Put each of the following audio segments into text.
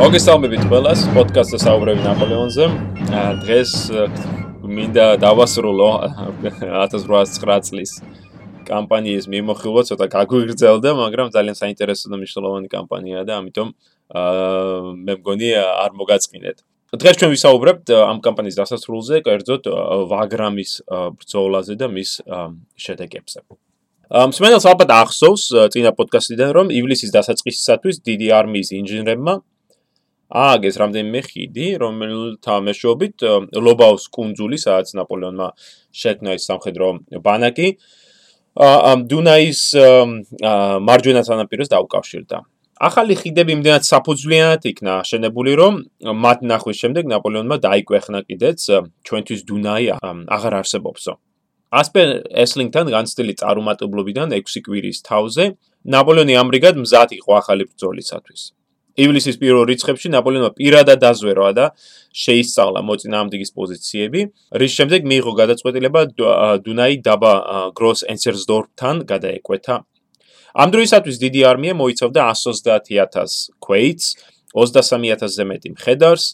მოგესალმებით ყველას პოდკასტზე საუბრები ნაპოლეონზე. დღეს მინდა დავასრულო 1809 წლის კამპანიის მიმოხილვა, ცოტა გაგვიგრძელდა, მაგრამ ძალიან საინტერესო და მნიშვნელოვანი კამპანიაა და ამიტომ მე მგონი არ მოგაწყინეთ. დღეს ჩვენ ვისაუბრებთ ამ კამპანიის დასასრულზე, კერძოდ ვაგრამის ბრძოლაზე და მის შედეგებზე. მსმენელს ალბათ ახსოვს წინა პოდკასტიდან რომ ივლისის დასაწყისისათვის დიდი არმიის ინჟინრებმა ააგეს რამდენიმე ხიდი, რომელთა მეშვეობით ლობაუს კუნძული, სადაც ნაპოლეონმა შექმნა ის სამხედრო ბანაკი, ამ დუნაის მარჯვენა სანაპიროს დაუკავშირდა. ახალი ხიდები იმდენად საფუძვლიანად იქნა აშენებული, რომ მათ ნახვის შემდეგ ნაპოლეონმა დაიკვეხნა კიდეც ჩვენთვის დუნაი აღარ არსებობსო. ასპენ ესლინგთან განცდილი წარუმატებლობიდან 6 კვირის თავზე ნაპოლეონი ამრიგად მზად იყო ახალი ბრძოლისათვის. ივლისის პირველ რიცხვებში ნაპოლეონმა პირადად დაზვერვა და შეისწავლა მოწინააღმდეგის პოზიციები, რის შემდეგ მიიღო გადაწყვეტილება დუნაი დაბა გროს ენცერსდორფთან გადაეკვეთა. ამ დროისათვის დიდი არმია მოიცავდა 120000 ქვეითს, 23000-ზე მეტი მხედარს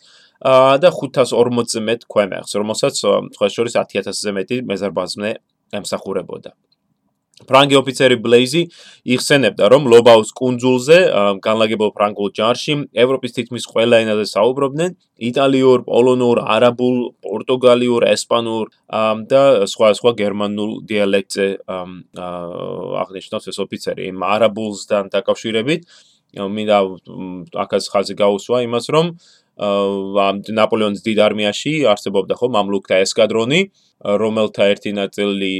და 540-ზე მეტ ქვემეხს, რომელსაც სხვა შორის 10000-ზე მეტი მეზარბაზმე ემსახურებოდა. ფრანგი ოფიცერი ბლეიზი იხსენებდა, რომ ლობაუს კუნძულზე განლაგებულ ფრანგულ ჯარში ევროპის თითქმის ყველა ენაზე საუბრობდნენ: იტალიურ, პოლონურ, არაბულ, პორტუგალიურ, ესპანურ და სხვა სხვა გერმანულ დიალექტზე აღნიშნავს ეს ოფიცერი. იმ არაბულსთან დაკავშირებით მინდა აკაც ხაზი გაუსვა იმას, რომ ნაპოლეონის დიდ არმიაში არსებობდა ხო მამლუქთა ესკადრონი, რომელთა ერთი ნაწილი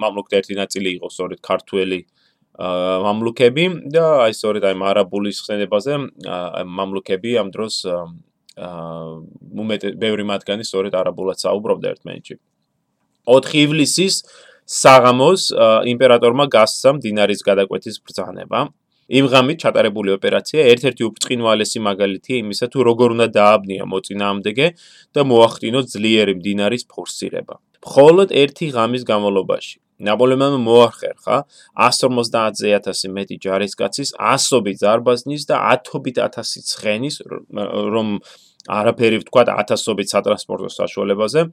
მამლუქთა ერთი ნაწილი იყო სწორედ ქართველი მამლუქები და აი სწორედ აი არაბულის ხსენებაზე მამლუქები ამ დროს უმეტე ბევრი მათგანი სწორედ არაბულად საუბრობდა ერთმანეთში. 4 ივლისის საღამოს იმპერატორმა გასცა მდინარის გადაკვეთის ბრძანება. იმ ღამით ჩატარებული ოპერაცია ერთ-ერთი უბრწყინვალესი მაგალითია იმისა, თუ როგორ უნდა დააბნია მოწინააღმდეგე და მოახდინოს ძლიერი მდინარის ფორსირება. მხოლოდ ერთი ღამის განმავლობაში ნაპოლეონმა მოახერხა 150000 მეტი ჯარისკაცის ასობით ზარბაზნის და ათობით ათასი ცხენის რომ არაფერი ვთქვა ათასობით სატრანსპორტო საშუალებაზე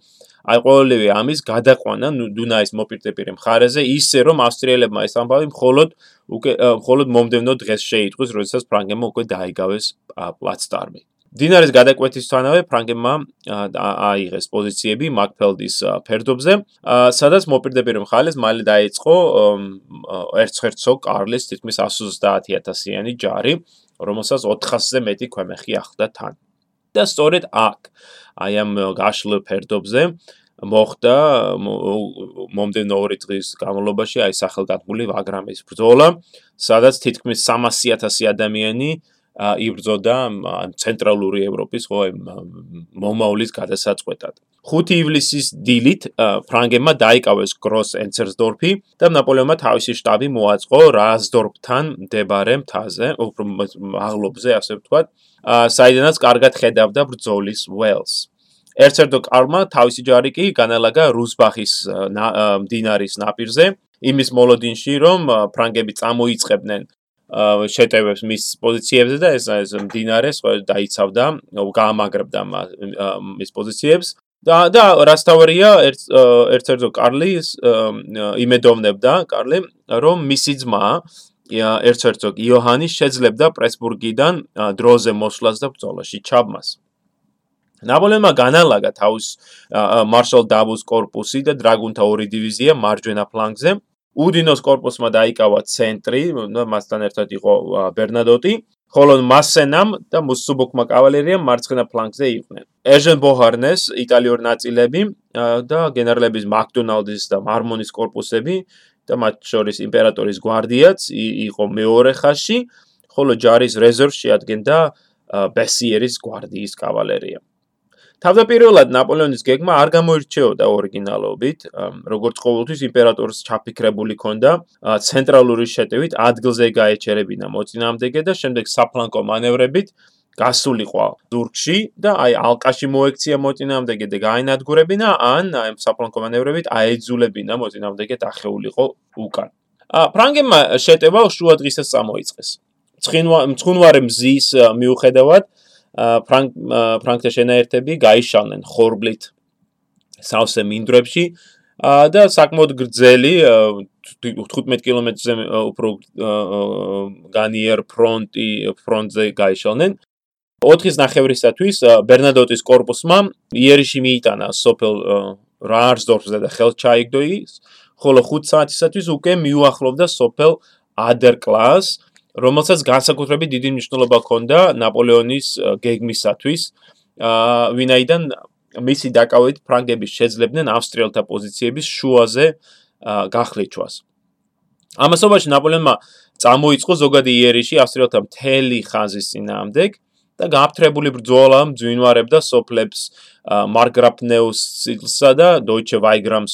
აი ყოველივე ამის გადაყვანა დუნაის მოპირდაპირე მხარეზე ისე რომ ავსტრიელებმა ეს ამბავი მხოლოდ უკვე მხოლოდ მომდევნო დღეს შეიტყვის როდესაც ფრანგებმა უკვე დაიგავეს პლაცდარმი დინარის გადაკვეთისთანავე ფრანგებმა აიღეს პოზიციები მაკფელდის ფერდობზე, სადაც მოპირდაპირე მხარეს მალე დაიწყო ერცჰერცოგ კარლის თითქმის 130.000-იანი ჯარი, რომელსაც 400-ზე მეტი ქვემეხი ახლდა თან. და სწორედ აქ აი ამ გაშლილ ფერდობზე მოხდა მომდენო ორი წლის განმავლობაში აი სახელგანთმული ვაგრამის ბრძოლა, სადაც თითქმის 300.000 ადამიანი იბრძოდა ცენტრალური ევროპის ხო მომავლის გადასაწყვეტად. 5 ივლისის დილით ფრანგებმა დაიკავეს გროს-ენცერსდორფი და ნაპოლეონმა თავისი შტაბი მოაწყო რაზდორფთან მდებარე მთაზე, უფრო მაღლობზე, ასე ვთქვათ, საიდანაც კარგად ხედავდა ბრძოლის ველს. ერცერდო კარმა თავისი ჯარი კი განალაგა რუსბახის მდინარის ნაპირზე, იმის მოლოდინში, რომ ფრანგები წამოიწებდნენ შეტევებს მის პოზიციებზე და ეს ეს მდინარეს დაიცავდა, გაამაგრებდა მის პოზიციებს და და რასთავარია ერთ-ერთო კარლის იმედოვნებდა კარლი რომ მისი ძმა ერცერცოგ იოჰანი შეძლებდა პრესბურგიდან დროზე მოსვლას და ბრძოლაში ჩაბმას. ნაპოლეონმა განალაგა თავის მარშალ დავუს корпуსი და დრაგუნთა ორი დივიზია მარჯვენა ფლანგზე. უდინოს корпуსმა დაიკავა ცენტრი, მასთან ერთად იყო ბერნადოტი, ხოლო მასენამ და მსუბოკმა კავალერიამ მარცხენა ფლანგზე იყვნენ. ეჟენ ბოჰარნეს იტალიურ ნაწილები და გენერლების მაკდონალდის და მარმონის корпуსები და მათ შორის იმპერატორის გვარდიაც იყო მეორე ხაზში, ხოლო ჯარის რეზერვში ადგენდა ბესიერის გვარდიის კავალერია. თავდაპირველად ნაპოლეონის გეგმა არ გამოირჩეოდა ორიგინალობით, როგორც ყოველთვის იმპერატორს ჩაფიქრებული ჰქონდა ცენტრალური შეტევით ადგილზე გაეჩერებინა მოწინააღმდეგე და შემდეგ საფლანკო მანევრებით გასულიყო ზურგში და აი ალკაში მოექცია მოწინააღმდეგე და გაინადგურებინა ან აი საფლანკო მანევრებით აეძულებინა მოწინააღმდეგე დახეულიყო უკან. ა ფრანგებმა შეტევა შუა დღისას წამოიწყეს. ცხინვა მცხუნვარე მზის მიუხედავად ფრანკ ფრანკთა შენაერთები გაიშალნენ ხორბლით სავსე მინდვრებში და საკმაოდ გრძელი 15 კილომეტრზე უფრო განიერ ფრონტი ფრონტზე გაიშალნენ 4-ის ნახევრისათვის ბერნადოტის корпуსმა იერიში მიიტანა სოფელ რარსდორფზე და ხელ ჩაიგდოის, ხოლო 5 საათისათვის უკვე მიუახლოვდა სოფელ ადერკლას, რომელსაც განსაკუთრებით დიდი მნიშვნელობა ჰქონდა ნაპოლეონის გეგმისათვის, ვინაიდან მისი დაკავებით ფრანგები შეძლებდნენ ავსტრიელთა პოზიციების შუაზე გახლეჩვას. ამასობაში ნაპოლეონმა წამოიწყო ზოგადი იერიში ავსტრიელთა მთელი ხანძრის წინააღმდეგ, და გააფთრებული ბრძოლა მძვინვარებდა სოფლებს მარგრაფნეუს ცილსა და დოიჩე ვაიგრამს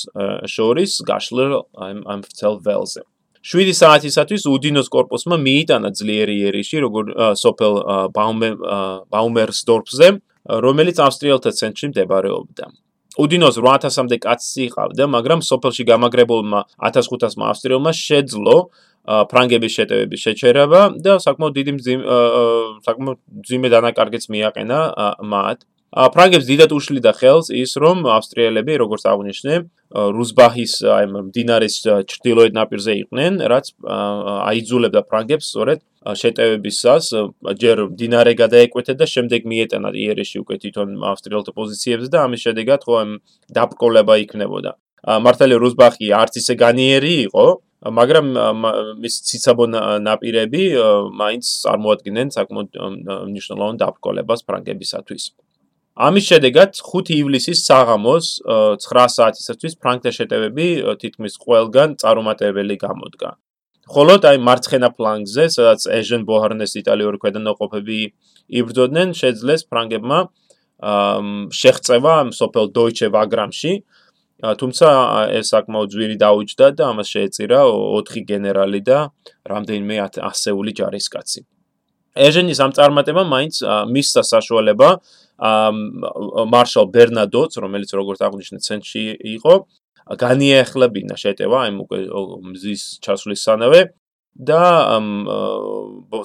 შორის გაშლილ ამ ვრცელ ველზე. 7 საათისათვის უდინოს корпуსმა მიიტანა ძლიერი ერიში, როგორ სოფელ ბაუმერსდორფზე, რომელიც ავსტრიელთა ცენტრში მდებარეობდა. უდინოს 8000-მდე კაცი იყავდა, მაგრამ სოფელში გამაგრებულმა 1500-მა ავსტრიელმა შეძლო ფრანგების შეტევების შეჩერება და საკმაოდ დიდი საკმაოდ ძიმე დანაკარგიც მიაყენა მათ. ფრანგებს დიდად უშლიდა ხელს ის, რომ ავსტრიელები, როგორც აღნიშნე, რუსბაჰის აი მდინარის ჩრდილოეთ ნაპირზე იყვნენ, რაც აიძულებდა ფრანგებს სწორედ შეტევებისას ჯერ დინარე გადაეკვეთა და შემდეგ მიეტანა იერიში უკვე თვითონ ავსტრიელთა პოზიციებს და ამის შედეგად ხო ამ დაპყრობა იქნებოდა. მართალი რუსბახი არც ისე განიერი იყო, მაგრამ მის ციცაბო ნაპირები მაინც წარმოადგენენ საკმაოდ მნიშვნელოვან დაპყრობას ფრანგებისათვის. ამის შედეგად 5 ივლისის საღამოს 9 საათისათვის ფრანგთა შეტევები თითქმის ყველგან წარუმატებელი გამოდგა. ხოლოდ აი მარცხენა ფლანგზე, სადაც ეჟენ ბოჰარნეს იტალიური ქვედანაყოფები იბრძოდნენ, შეძლეს ფრანგებმა შეღწევა სოფელ დოიჩე ვაგრამში. თუმცა ეს საკმაოდ ძვირი დაუჯდა და ამას შეეწირა 4 გენერალი და რამდენიმე ასეული ჯარისკაცი. ეჟენის ამ წარმატებამ მაინც მისცა საშუალება მარშალ ბერნადოც, რომელიც როგორც აღნიშნე ცენტრში იყო, განიახლებინა შეტევა აი უკვე მზის ჩასვლის სანავე და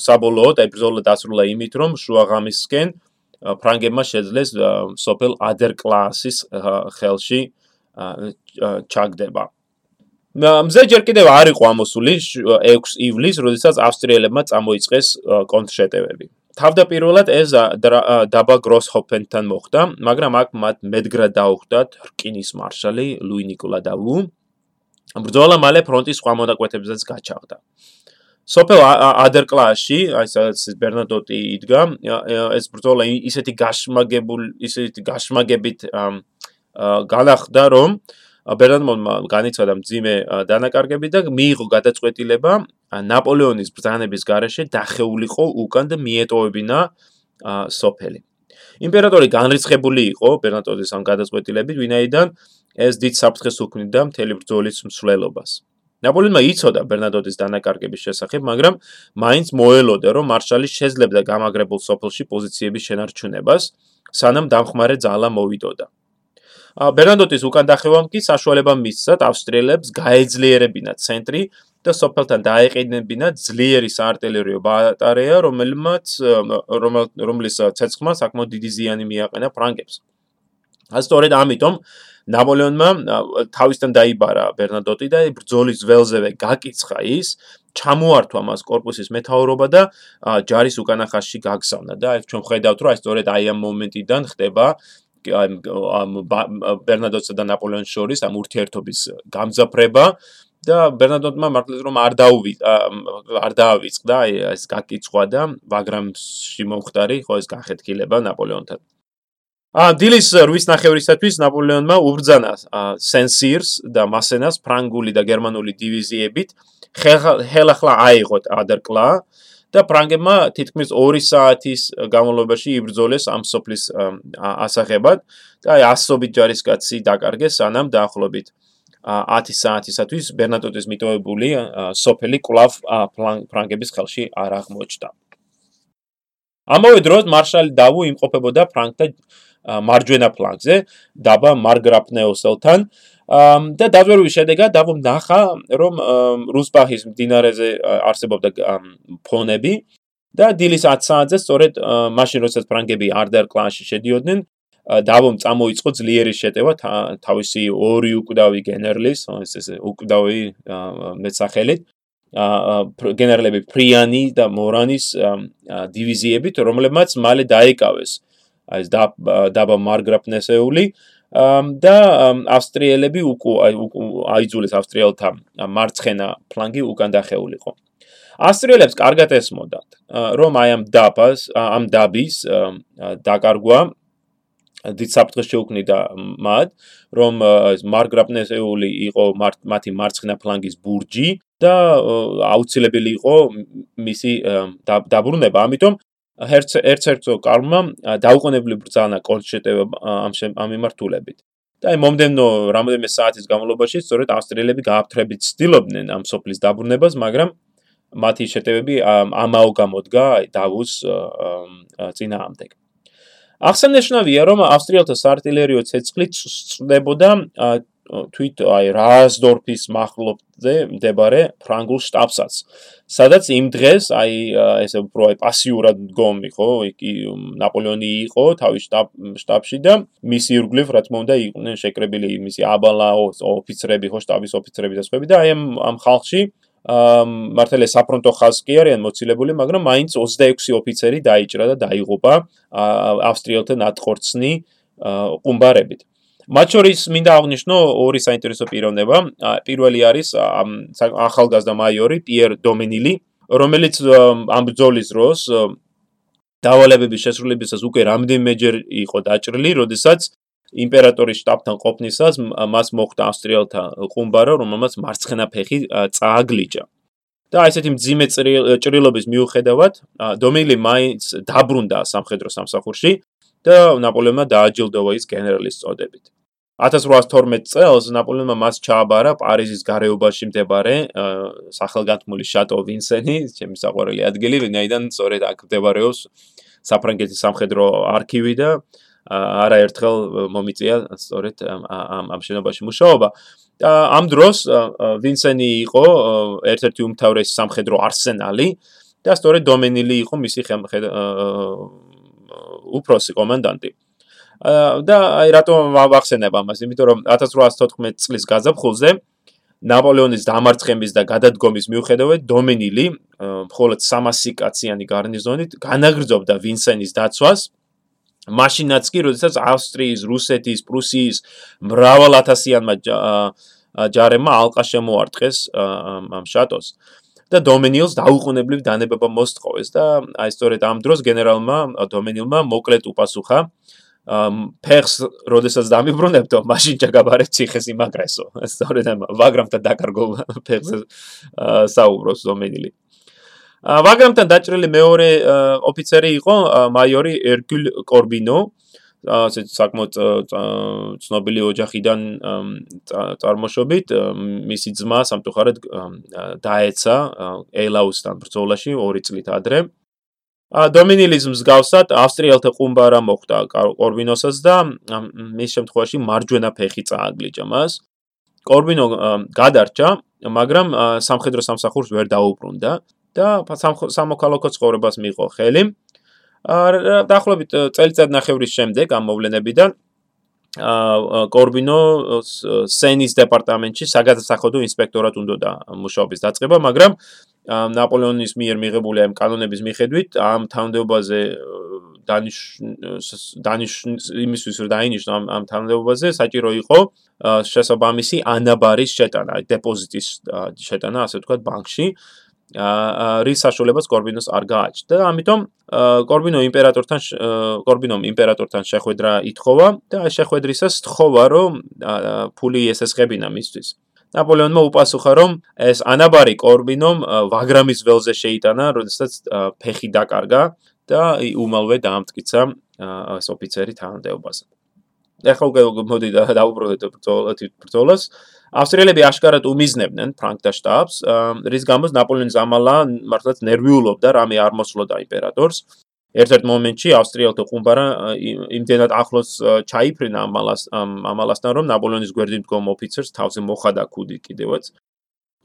საბოლოოდ აი ბრძოლა დასრულა იმით რომ შუაღამისკენ ფრანგებმა შეძლეს სოფელ ადერკლასის ხელში ჩაგდება მზე ჯერ კიდევ არ იყო ამოსული 6 ივლისს, როდესაც ავსტრიელებმა წამოიწყეს კონტრშეტევები. თავდაპირველად ეს დაბა გროსჰოფენთან მოხდა, მაგრამ აქ მათ მედგრად დაუხვდათ რკინის მარშალი ლუი ნიკოლა დავუ. ბრძოლა მალე ფრონტის სხვა მონაკვეთებზეც გაჩაღდა. სოფელ ადერკლასში, აი სადაც ბერნადოტი იდგა, ეს ბრძოლა ისეთი გაშმაგებული, ისეთი გაშმაგებით განახდა, რომ ბერნადოტმა განიცადა მძიმე დანაკარგები და მიიღო გადაწყვეტილება ნაპოლეონის ბრძანების გარეშე დახეულიყო უკან და მიეტოვებინა სოფელი. იმპერატორი განრისხებული იყო ბერნატოზის ამ გადაწყვეტილებით, ვინაიდან ეს დიდ საფრთხეს უქმნიდა მთელი ბრძოლის მსვლელობას. ნაპოლეონმა იცოდა ბერნატოზის დანაკარგების შესახებ, მაგრამ მაინც მოელოდა, რომ მარშალი შეძლებდა გამაგრებულ სოფელში პოზიციების შენარჩუნებას, სანამ დამხმარე ძალა მოვიდოდა. ბერნადოტის უკან დახევამ კი საშუალება მისცა ავსტრიელებს გაეძლიერებინა ცენტრი და სოფელთან დაეყენებინა ძლიერი საარტილერიო ბატარეა, რომელმაც რომლის ცეცხლმა საკმაოდ დიდი ზიანი მიაყენა ფრანგებს. სწორედ ამიტომ ნაპოლეონმა თავისთან დაიბარა ბერნადოტი და ბრძოლის ველზევე გაკიცხა ის, ჩამოართვა მას корпуსის მეთაურობა და ჯარის უკანახაში გაგზავნა და ჩვენ ხედავთ, რომ აი სწორედ აი ამ მომენტიდან ხდება ამ ბერნადოტსა და ნაპოლეონის შორის ამ ურთიერთობის გამძაფრება და ბერნადოტმა მართლაც რომ არ დაუვი არ დაავიწყდა ეს გაკიცხვა და ვაგრამში მომხდარი ხო ეს განხეთქილება ნაპოლეონთან. ა დილის 8 ნახევრისათვის ნაპოლეონმა უბრძანა სენსირს და მასენას ფრანგული და გერმანული დივიზიებით ხელახლა აიღოთ ადერკლა და ფრანგებმა თითქმის 2 საათის განმავლობაში იბრძოლეს ამ სოფლის ასაღებად და აი ასობით ჯარისკაცი დაკარგეს სანამ დაახლოებით 10 საათისათვის ბერნატოტის მიტოვებული სოფელი კლავ ფრანგების ხელში არ აღმოჩნდა. ამავე დროს მარშალი დავუ იმყოფებოდა ფრანგთა მარჯვენა ფლანგზე, დაბა მარგრაფნეოსელთან. და დაძვერვის შედეგად დავუ ნახა, რომ რუსბაჰის მდინარეზე არსებობდა ფონები და დილის 10 საათზე სწორედ მაშინ როდესაც ფრანგები არდარ კლანში შედიოდნენ, დავომ წამოიწყო ძლიერი შეტევა თავისი ორი უკვდავი გენერლის, ეს უკვდავი მეცახელით გენერლები პრიანი და მორანის დივიზიებით, რომლებმაც მალე დაიკავეს ეს დაბა მარგრაფნესეული და ავსტრიელები აიძულეს ავსტრიელთა მარცხენა ფლანგი უკან დახეულიყო. ავსტრიელებს კარგად ესმოდათ, რომ აი ამ დაბას, ამ დაბის დაკარგვა დიდ საფრთხეს შეუქმნიდა მათ, რომ მარგრაფნესეული იყო მათი მარცხენა ფლანგის ბურჯი და აუცილებელი იყო მისი დაბრუნება. ამიტომ ჰერცერცო კარმა დაუყოვნებლივ ბრძანა კონშეტევა ამ ამ მიმართულებით. და აი მომდენო რამოდენიმე საათის განმავლობაში სწორედ ავსტრიელები გააფთრებით ცდილობდნენ ამ სოფლის დაბრუნებას, მაგრამ მათი შეტევები ამაო გამოდგა დავუს წინააღმდეგ. ახსენებია, რომ ავსტრიელთა საარტილერიო ცეცხლი წდებოდა თვით აი რაზდორფის მახლობლზე მდებარე ფრანგულ შტაბსაც, სადაც იმ დღეს აი ესე უფრო აი პასიურად მდგომი ხო, იგი ნაპოლეონი იყო თავის შტაბში და მისი ირგვლივ რა თქმა უნდა იყვნენ შეკრებილი მისი აბალა ოფიცრები ხო, შტაბის ოფიცრები და სხვები და აი ამ ამ ხალხში მართალია საფრონტო ხაზს კი არიან მოცილებული, მაგრამ მაინც 26 ოფიცერი დაიჭრა და დაიღუპა ავსტრიელთა ნათყორცნი ყუმბარებით. მათ შორის მინდა აღვნიშნო ორი საინტერესო პიროვნება. პირველი არის ახალგაზრდა მაიორი პიერ დომინილი, რომელიც ამ ბრძოლის დროს დავალებების შესრულებისას უკვე რამდენიმეჯერ იყო დაჭრილი, როდესაც იმპერატორის штаბთან ყოფნისას მას მოხდა ავსტრიელთა ყუმბარო, რომელმაც მარცხენა ფეხი წააგლიჭა. და ესეთი მძიმე ჭრილობის მიუხედავად, დომილი მაინც დაბრუნდა სამხედრო სამსახურში და ნაპოლეონმა დააჯილდოვა ის გენერალის წოდებით. 1812 წელს ნაპოლეონმა მას ჩააბარა პარიზის გარეუბანში მდებარე სახელგანთმული შატო ვინსენი, ჩემი საყვარელი ადგილი, ვინაიდან სწორედ აქ მდებარეობს საფრანგეთის სამხედრო არქივი და არაერთხელ მომიწია სწორედ ამ ამ შენობაში მუშაობა. ამ დროს ვინსენი იყო ერთ-ერთი უმთავრესი სამხედრო არსენალი და სწორედ დომენილი იყო მისი უფროსი კომანდანტი. და აი რატომ ვახსენებ ამას? იმიტომ რომ 1814 წლის გაზაფხულზე ნაპოლეონის დამარცხების და გადადგომის მიუხედავად დომენილი მხოლოდ 300 კაციანი გარნიზონით განაგრძობდა ვინსენის დაცვას მაშინაც კი, როდესაც ავსტრიის, რუსეთის, პრუსიის მრავალათასიანმა ჯარებმა ალყა შემოარტყეს ამ შატოს და დომენილს დაუყოვნებლივ დანებება მოსთხოვეს და აი სწორედ ამ დროს გენერალმა დომენილმა მოკლედ უპასუხა ფეხს, როდესაც დამიბრუნებდო, მაშინ ჩაგაბარეთ ციხეს იმაგრესო. სწორედ ამ ვაგრამთან დაკარგო ფეხზე საუბრობს დომენილი. ვაგრამთან დაჭრილი მეორე ოფიცერი იყო მაიორი ერგულ კორბინო ასეთ საკმაოდ ცნობილი ოჯახიდან წარმოშობით მისი ძმა სამწუხაროდ დაეცა ელაუსთან ბრძოლაში 2 წლით ადრე დომინილის მსგავსად ავსტრიელთა ყუმბარა მოხვდა კორბინოსას და მის შემთხვევაში მარჯვენა ფეხი წააგლიჯა მას კორბინო გადარჩა მაგრამ სამხედრო სამსახურს ვერ დაუბრუნდა და სამოქალაქო ცხოვრებას მიიღო ხელი. აა დაახლოებით წელიწად ნახევრის შემდეგ ამ მოვლენებიდან კორბინო სენის დეპარტამენტში საგადასახადო ინსპექტორად უნდოდა მუშაობის დაწყება, მაგრამ ნაპოლეონის მიერ მიღებული ამ კანონების მიხედვით ამ თანამდებობაზე დანიშ დანიშ იმისთვის რომ დაინიშნო ამ ამ თანამდებობაზე საჭირო იყო შესაბამისი ანაბარის შეტანა, დეპოზიტის შეტანა, ასე ვთქვათ, ბანკში. რის საშუალებას კორბინოს არ გააჩნდა და ამიტომ კორბინო იმპერატორთან კორბინომ იმპერატორთან შეხვედრა ითხოვა და შეხვედრისას თხოვა რომ ფული ესესხებინა მისთვის. ნაპოლეონმა უპასუხა რომ ეს ანაბარი კორბინომ ვაგრამის ველზე შეიტანა როდესაც ფეხი დაკარგა და უმალვე დაამტკიცა ეს ოფიცერი თანამდებობაზე. ეხლა უკვე მოდი დაუბრუნდეთ ბრძოლას ავსტრიელები აშკარად უმიზნებდნენ ფრანკთა შტაბს, რის გამოც ნაპოლეონის ამალა მართლაც ნერვიულობდა, რამე არ მოსვლოდა იმპერატორს. ერთ-ერთ მომენტში ავსტრიელთა ყუმბარა იმდენად ახლოს ჩაიფრინა ამალას ამალასთან, რომ ნაპოლეონის გვერდით მდგომ ოფიცერს თავზე მოხადა კუდი კიდევაც.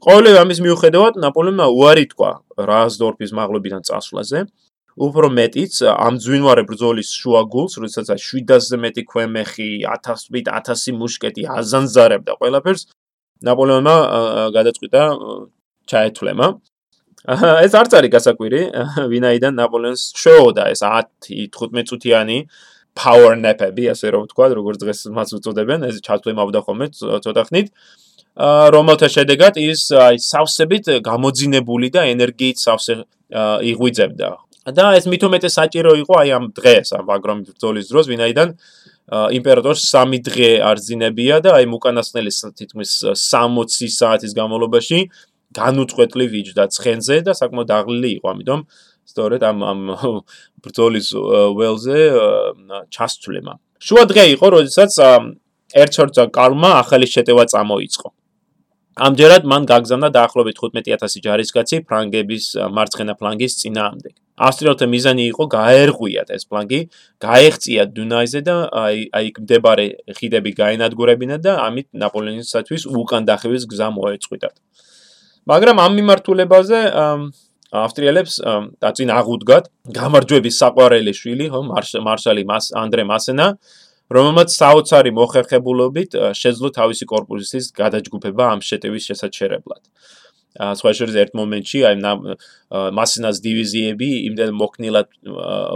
ყოველივე ამის მიუხედავად, ნაპოლეონმა უარი თქვა რაზდორფის მაღლობიდან წასვლაზე. უფრო მეტიც ამ ძვინვარე ბრძოლის შუაგულს, როდესაც 700-ზე მეტი ქვემეხი, 1000-ით 1000 მუშკეტი აზანზარებდა ყველაფერს, ნაპოლეონმა გადაწყვიტა ჩაეთვლემა. ეს არც არის გასაკვირი, ვინაიდან ნაპოლეონს შეოდა ეს 10-15 წუთიანი power nap-ები, ასე რომ ვთქვა, როგორც დღეს მას უწოდებენ, ეს ჩათვლემავდა ხოლმე ცოტა ხნით. რომელთა შედეგად ის აი სავსებით გამოძინებული და ენერგიით სავსე იღვიძებდა. და ეს მithumetes საჭირო იყო აი ამ დღეს, ამ ვაგრომის ბრძოლის დროს, ვინაიდან იმპერატორს 3 დღე არძინებია და აი უკანასკნელი თითქმის 60 საათის განმავლობაში განუწყვეტლი ვიჯდა ცხენზე და საკმაოდ დაღლილი იყო, ამიტომ სწორედ ამ ამ ბრძოლის ველზე ჩასწვლემა. შუა დღე იყო, როდესაც ერჩორცა კალმა ახალი შეტევა წამოიწყო. ამჯერად მან გაგზავნა დაახლოებით 15000 ჯარისკაცი ფრანგების მარცხენა ფლანგის წინააღმდეგ. ავსტრიელთა მიზანი იყო გაერღვიათ ეს ფლანგი, გაეღწიათ დუნაიზე და აი აი მდებარე ხიდები გაენადგურებინათ და ამით ნაპოლეონისათვის უკან დახევის გზა მოეწყვიტათ. მაგრამ ამ მიმართულებაზე ავსტრიელებს დაწინ აღუდგათ გამარჯვების საყვარელი შვილი, ხო, მარშალი მას ანდრე მასენა, რომელმაც საოცარი მოხერხებულობით შეძლო თავისი корпуსის გადაჯგუფება ამ შეტევის შესაჩერებლად. სხვა შორის ერთ მომენტში აი მასინას დივიზიები იმდენ მოქნილად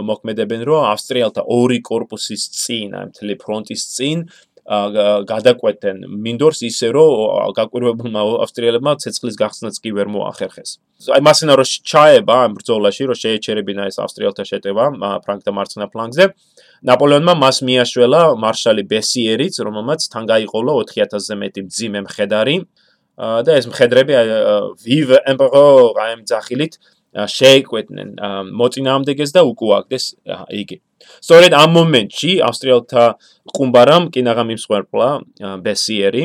მოქმედებენ რომ ავსტრიელთა ორი корпуსის წინ აი მთელი ფრონტის წინ გადაკვეთენ მინდორს ისე რომ გაკვირვებულმა ავსტრიელებმა ცეცხლის გახსნაც კი ვერ მოახერხეს. აი მასინა რო ჩაება ამ ბრძოლაში რო შეეჩერებინა ეს ავსტრიელთა შეტევა ფრანკთა მარცხენა ფლანგზე. ნაპოლეონმა მას მიაშველა მარშალი ბესიერიც რომელმაც თან გაიყოლა 4000-ზე მეტი მძიმე მხედარი. და ეს მხედრები ვივ ემპერორ აიმ ძახილით შეეკვეთნენ მოწინააღმდეგეს და უკუაგდეს იგი. სწორედ ამ მომენტში ავსტრიელთა ყუმბარამ კინაღამ იმსხვერპლა ბესიერი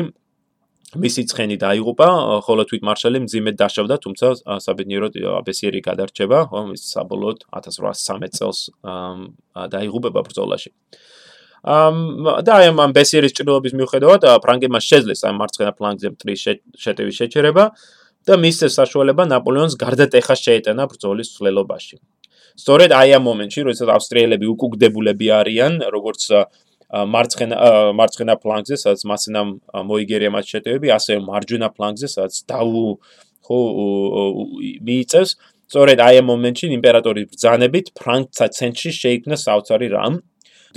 მისი ცხენი დაიღუპა, ხოლო თვით მარშალი მძიმედ დაშავდა, თუმცა საბედნიეროდ ბესიერი გადარჩება, ხო, ის საბოლოოდ 1813 წელს დაიღუპება ბრძოლაში. ამ და ამ ამ ბესიერის ჭრილობის მიუხედავად ფრანგებმა შეძლეს ამ მარცხენა ფლანგზე მტრის შეტევის შეჩერება და მისცეს საშუალება ნაპოლეონს გარდატეხა შეეტანა ბრძოლის ცვლილობაში. სწორედ აი ამ მომენტში, როდესაც ავსტრიელები უკუგდებულები არიან, როგორც მარცხენა მარცხენა ფლანგზე, სადაც მასენამ მოიგერია მათ შეტევები, ასე მარჯვენა ფლანგზე, სადაც დაუ ხო მიიწევს, სწორედ აი ამ მომენტში იმპერატორის ბრძანებით ფრანგთა ცენტრში შეიქმნა საოცარი რამ,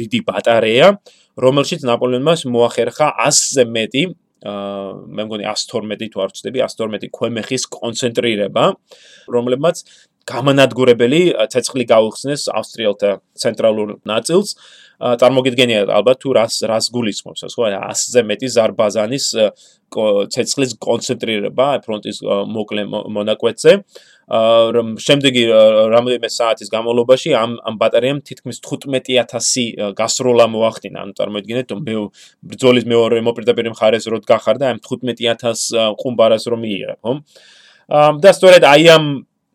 დიდი ბატარეა, რომელშიც ნაპოლეონმა მოახერხა 100-ზე მეტი მე მგონი 112 თუ არ ვწდები 112 ქვემეხის კონცენტრირება რომლებმაც გამანადგურებელი ცეცხლი გაუხსნეს ავსტრიელთა ცენტრალურ ნაწილს. წარმოგიდგენია ალბათ თუ რას რას გულისხმობს ეს ხო 100-ზე მეტი ზარბაზანის ცეცხლის კონცენტრირება ფრონტის მოკლე მონაკვეთზე. რომ შემდეგი რამდენიმე საათის განმავლობაში ამ ამ ბატარეამ თითქმის 15000 გასროლა მოახდინა. ანუ წარმოიდგინეთ, მე ბრძოლის მეორე მოპირდაპირე მხარეს როდ გახარდა ამ 15000 ყუმბარას რომ მიიღე, ხო? და სწორედ აი ამ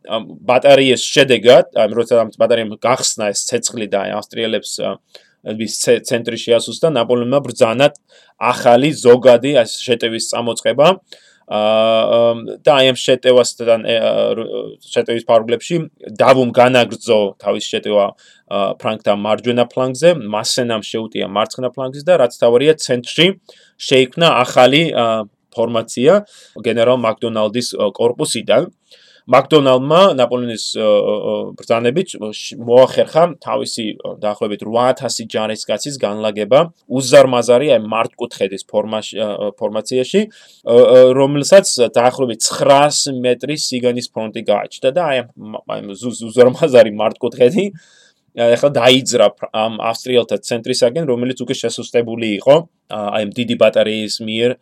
ამ ბატარეის შედეგად, ამ როცა ამ ბატარეამ გახსნა ეს ცეცხლი და ავსტრიელებს ვის ცენტრი შეასუსტა ნაპოლეონმა ბრძანად ახალი ზოგადი ეს შეტევის წამოწყება და აი ამ შეტევასთან შეტევის ფარგლებში დავუმ განაგრძო თავის შეტევა ფრანკთა მარჯვენა ფლანგზე, მასენამ შეუტია მარცხენა ფლანგზე და რაც თავარია ცენტრში შეიქმნა ახალი ფორმაცია გენერალ მაკდონალდის კორპუსიდან. აა მაკდონალდმა ნაპოლეონის ბრძანებით მოახერხა თავისი დაახლოებით 8000 ჯარისკაცის განლაგება უზარმაზარი აი მარტკუთხედის ფორმაციაში რომელსაც დაახლოებით 900 მეტრის სიგანის ფრონტი გააჩნდა და აი აი უზარმაზარი მარტკუთხედი ახლა დაიძრა ამ ავსტრიელთა ცენტრისაგან რომელიც უკვე შესუსტებული იყო აი ამ დიდი ბატარეის მიერ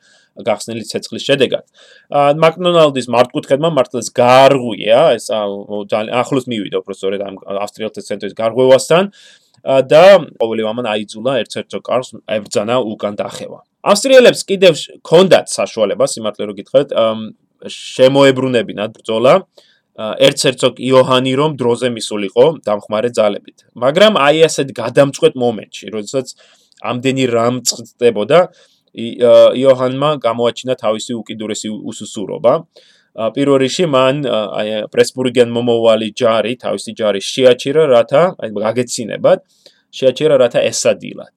გახსნილი ცეცხლის შედეგად. მაკდონალდის მარტკუთხედმა მართლაც გაარღვია, ეს ძალიან ახლოს მივიდა უბრალოდ ამ ავსტრიელთა ცენტრის გარღვევასთან და ყოველი ამან აიძულა ერთ-ერთ კარს ებრძანა უკან დახევა. ავსტრიელებს კიდევ ჰქონდათ საშუალება, სიმართლე რო გითხრათ, შემოებრუნებინათ ბრძოლა. ერთ-ერთო იოჰანი რომ დროზე მისულიყო დამხმარე ძალებით. მაგრამ აი ასეთ გადამწყვეტ მომენტში, როდესაც ამდენი რამ წწდებოდა, იოჰანმა გამოაჩინა თავისი უკიდურესი უსუსურობა პირველ რიგში მან აი პრესბურგენ მომოვალი ჯარი, თავისი ჯარი შეაჩერა, რათა აი გაგეცინებად, შეაჩერა რათა ესადილად.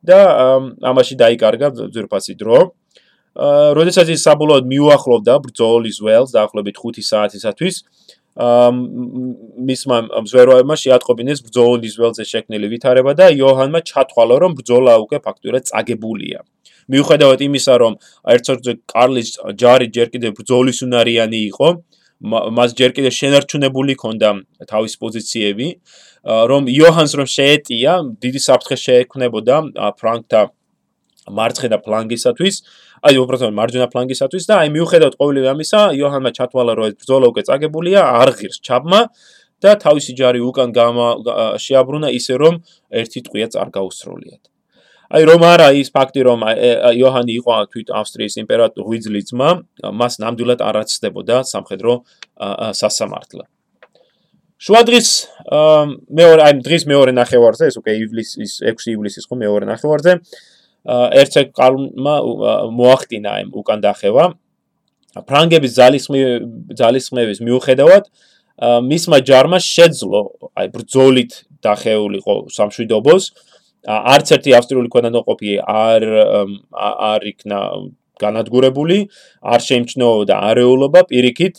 და ამაში დაიკარგა ძვირფასი დრო. აა, როდესაც ის საბოლოოდ მიუახლოვდა ბრძოლის ველს დაახლოებით 5 საათისათვის, აა მისმა მზვეროებმა შეატყობინეს ბრძოლის ველზე შექმნილი ვითარება და იოჰანმა ჩათვალა, რომ ბრძოლა უკვე ფაქტურად წაგებულია. მიუხედავად იმისა, რომ ერცორძე კარლის ჯარი ჯერ კიდევ ბრძოლის უნარიანი იყო, მას ჯერ კიდევ შენარჩუნებული ჰქონდა თავის პოზიციები, რომ იოჰანს რომ შეეტია, დიდი საფრთხე შეექმნებოდა ფრანკთა მარცხენა ფლანგისათვის, აი უბრალოდ მარჯვენა ფლანგისათვის და აი მიუხედავად ყოველი ამისა, იოჰანმა ჩათვალა, რომ ეს ბრძოლა უკვე წაგებულია, არ ღირს ჩაბმა და თავისი ჯარი უკან შეაბრუნა ისე რომ ერთი ტყვია წარ გაუსრულიათ. აი რომ არა ის ფაქტი რომ იოჰანი იყო თვით ავსტრიის იმპერატორ ღვიძლი ძმა, მას ნამდვილად არ აცდებოდა სამხედრო სასამართლო. შუადღის მეორე აი დღის მეორე ნახევარზე, ეს უკვე ივლისის 6 ივლისის ხო მეორე ნახევარზე, ერცე კალმა მოახდინა აი უკან დახევა. ფრანგების ძალისხმევის მიუხედავად მისმა ჯარმა შეძლო აი ბრძოლით დახეულიყო სამშვიდობოს არც ერთი ავსტრიული ქვანანაყოფი არ არ იქნა განადგურებული, არ შეიმჩნეოდა არეულობა, პირიქით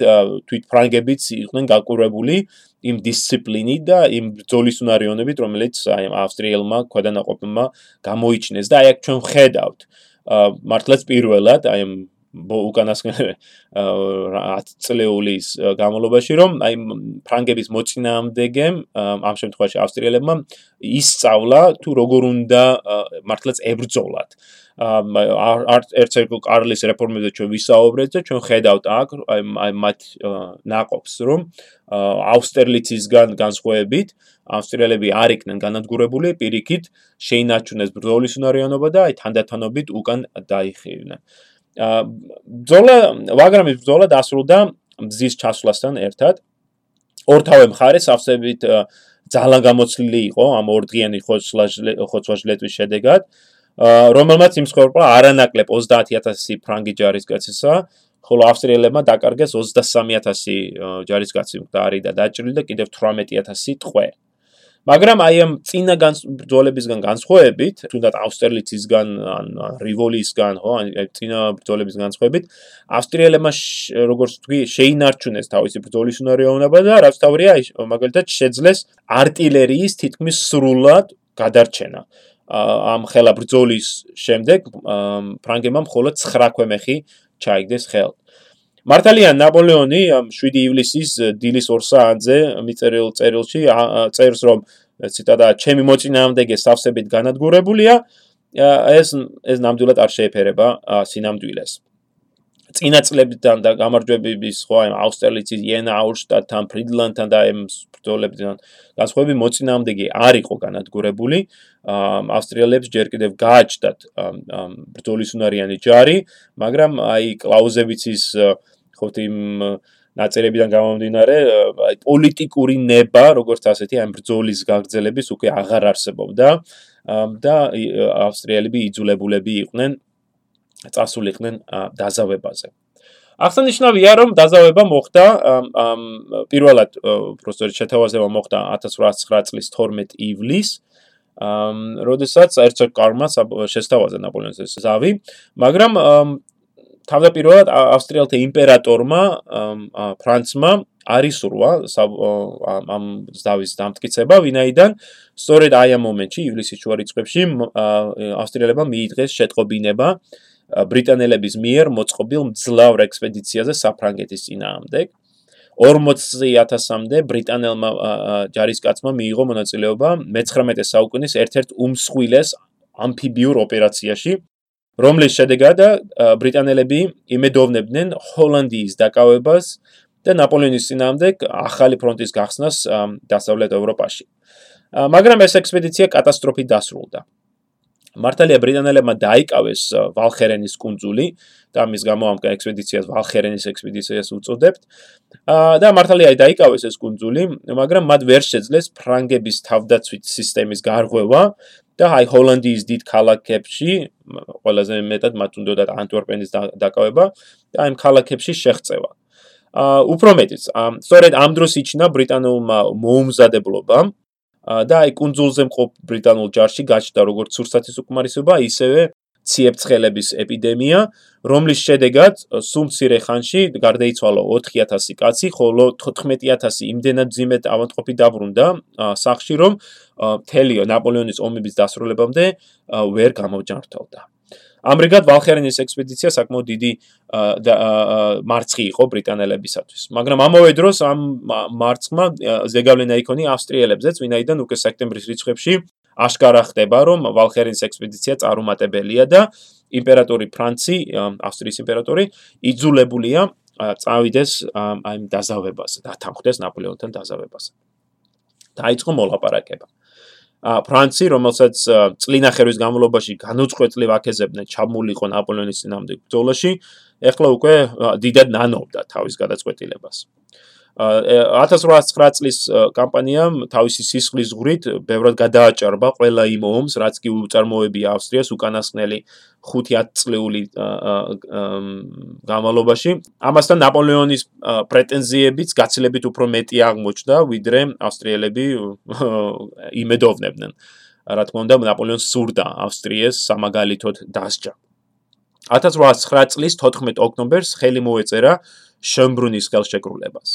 თვით ფრანგებიც იყვნენ გაკურებული იმ დისციპლინით და იმ ბრძოლის უნარიანობით, რომელიც აი ავსტრიელმა ქვანანაყოფმა გამოიჩინეს და აი აქ ჩვენ ხედავთ. მართლაც პირველად აი უკანასკნელი 10 წლეულის განმავლობაში რომ აი ფრანგების მოწინააღმდეგემ ამ შემთხვევაში ავსტრიელებმა ისწავლა თუ როგორ უნდა მართლაც ებრძოლათ არც ერთერგულ კარლის რეფორმებზე ჩვენ ვისაუბრეთ და ჩვენ ხედავთ აქ აი მათ ناقობს რომ ავსტერლიცისგან განსხვავებით ავსტრიელები არ იქნენ განადგურებული პირიქით შეინარჩუნეს ბრძოლის უნარიანობა და აი თანდათანობით უკან დაიხინენ. ბრძოლა ვაგრამის ბრძოლა დასრულდა მზის ჩასვლასთან ერთად. ორთავე მხარეს ავსებით ძალა გამოცლილი იყო ამ ორდღიანი ხოცვაჟლეტვის შედეგად. აა რომელმაც იმსხვერპლა არანაკლებ 30000 ფრანგი ჯარისკაცისა, ხოლო ავსტრიელებმა დაკარგეს 23000 ჯარისკაცი მკვდარი და დაჭრილი და კიდევ 18000 ტყვე. მაგრამ აი ამ წინა ბრძოლებისგან განსხვავებით, თუნდაც ავსტერლიცისგან ან რივოლისგან, ხო, ან წინა ბრძოლების განსხვავებით, ავსტრიელებმა როგორც თქვი, შეინარჩუნეს თავისი ბრძოლის უნარიანობა და რაც თავია, მაგალითად შეძლეს артиლერიის თითქმის სრულად გადარჩენა. ამ ხელა ბრძოლის შემდეგ ფრანგებმა მხოლოდ 9 ქვემეხი ჩაიგდეს ხელთ. მართალია ნაპოლეონი 7 ივლისის დილის 2 საათზე მიწერილ წერილში წერს რომ ციტატა ჩემი მოწინააღმდეგე სავსებით განადგურებულია ეს ეს ნამდვილად არ შეეფერება სინამდვილეს წინა წლებიდან და გამარჯვებების ხო აი აუსტერლიცის იენა აუშტატთან ფრიდლანდთან და აი ბრძოლებიდან განსხვავებით მოწინააღმდეგე არ იყო განადგურებული ავსტრიელებს ჯერ კიდევ გააჩნდათ ბრძოლის უნარიანი ჯარი, მაგრამ აი კлауზევიც ის ხო თიმ ნაწერებიდან გამომდინარე, აი პოლიტიკური ნება, როგორც ასეთი ამ ბრძოლის გაგრძელების უკვე აღარ არსებობდა და ავსტრიელები იძულებულები იყვნენ წასულიყვნენ დაზავებაზე. აღსანიშნავია, რომ დაზავება მოხდა პირველად პროსტორ შეთავაზება მოხდა 1809 წლის 12 ივლისს ამ როდესაც ერცოგ კარმა შესთავაზა ნაპოლეონის ზავი, მაგრამ თავდაპირველად ავსტრიელთა იმპერატორმა ფრანცმა არისურვა ამ ზავის დამტკიცება, ვინაიდან სწორედ აი ამ მომენტში ივლისის შუა რიცხვებში ავსტრიელებმა მიიღეს შეტყობინება ბრიტანელების მიერ მოწყობილ მძლავრ ექსპედიციაზე საფრანგეთის წინააღმდეგ 40000-მდე ბრიტანელმა ჯარისკაცმა მიიღო მონაწილეობა მე-19 საუკუნის ერთ-ერთ უმსხვილეს ამფიბიურ ოპერაციაში, რომლის შედეგად ბრიტანელები იმედოვნებდნენ ჰოლანდიის დაკავებას და ნაპოლეონის წინააღმდეგ ახალი ფრონტის გახსნას დასავლეთ ევროპაში. მაგრამ ეს ექსპედიცია კატასტროფით დასრულდა. მართალია ბრიტანელებმა დაიკავეს ვალხერენის კუნძული და ამის გამო ამ ექსპედიციას ვალხერენის ექსპედიციას უწოდებთ. და მართალია დაიკავეს ეს კუნძული, მაგრამ მათ ვერ შეძლეს ფრანგების თავდაცვით სისტემის გარღვევა და აი ჰოლანდიის დიდ ქალაქებში, ყველაზე მეტად მათ უნდათ ანტვერპენის დაკავება და აი ქალაქებში შეღწევა. უფრო მეტიც, სწორედ ამ დროს იჩინა ბრიტანულმა მოუმზადებლობამ და აი კუნძულზე მყოფ ბრიტანულ ჯარში გაჩნდა როგორც სურსათის უკმარისობა, ისევე ციებცხელების ეპიდემია, რომლის შედეგად სულ მცირე ხანში გარდაიცვალა 4000 კაცი, ხოლო 14000 იმდენად ძიმეთ ავადმყოფი დაბრუნდა სახში, რომ თელიო ნაპოლეონის ომების დასრულებამდე ვერ გამოჯანმრთელდა. ამრიგად ვალხერინის ექსპედიცია საკმაოდ დიდი მარცხი იყო ბრიტანელებისათვის. მაგრამ ამავე დროს ამ მარცხმა ზეგავლენა იქონია ავსტრიელებზეც, ვინაიდან უკვე სექტემბრის რიცხვებში აშკარა ხდება, რომ ვალხერინის ექსპედიცია წარუმატებელია და იმპერატორი ფრანცი, ავსტრიის იმპერატორი იძულებულია წავიდეს აი დაზავებას, დათანხმდეს ნაპოლეონთან დაზავებას. დაიწყო მოლაპარაკება. ფრანცი, რომელსაც წლინახევრის განმავლობაში განუწყვეტლივ აკეზებდნენ ჩამულიყო ნაპოლეონის ძინავდე ბრძოლაში, ეხლა უკვე დიდად ნანობდა თავის გადაწყვეტილებას. 1809 წლის კამპანიამ თავისი სისხლის ზღვრით ბევრად გადააჭარბა ყველა იმ ომს, რაც კი უწარმოებია ავსტრიას უკანასკნელი 5-10 წლეული გამალობაში. ამასთან ნაპოლეონის პრეტენზიებიც გაცილებით უფრო მეტი აღმოჩნდა, ვიდრე ავსტრიელები იმედოვნებდნენ. რა თქმა უნდა, ნაპოლეონს სურდა ავსტრიას სამაგალითოდ დასჯა. 1809 წლის 14 ოქტომბერს ხელი მოეწერა შემბრუნის ხელშეკრულებას.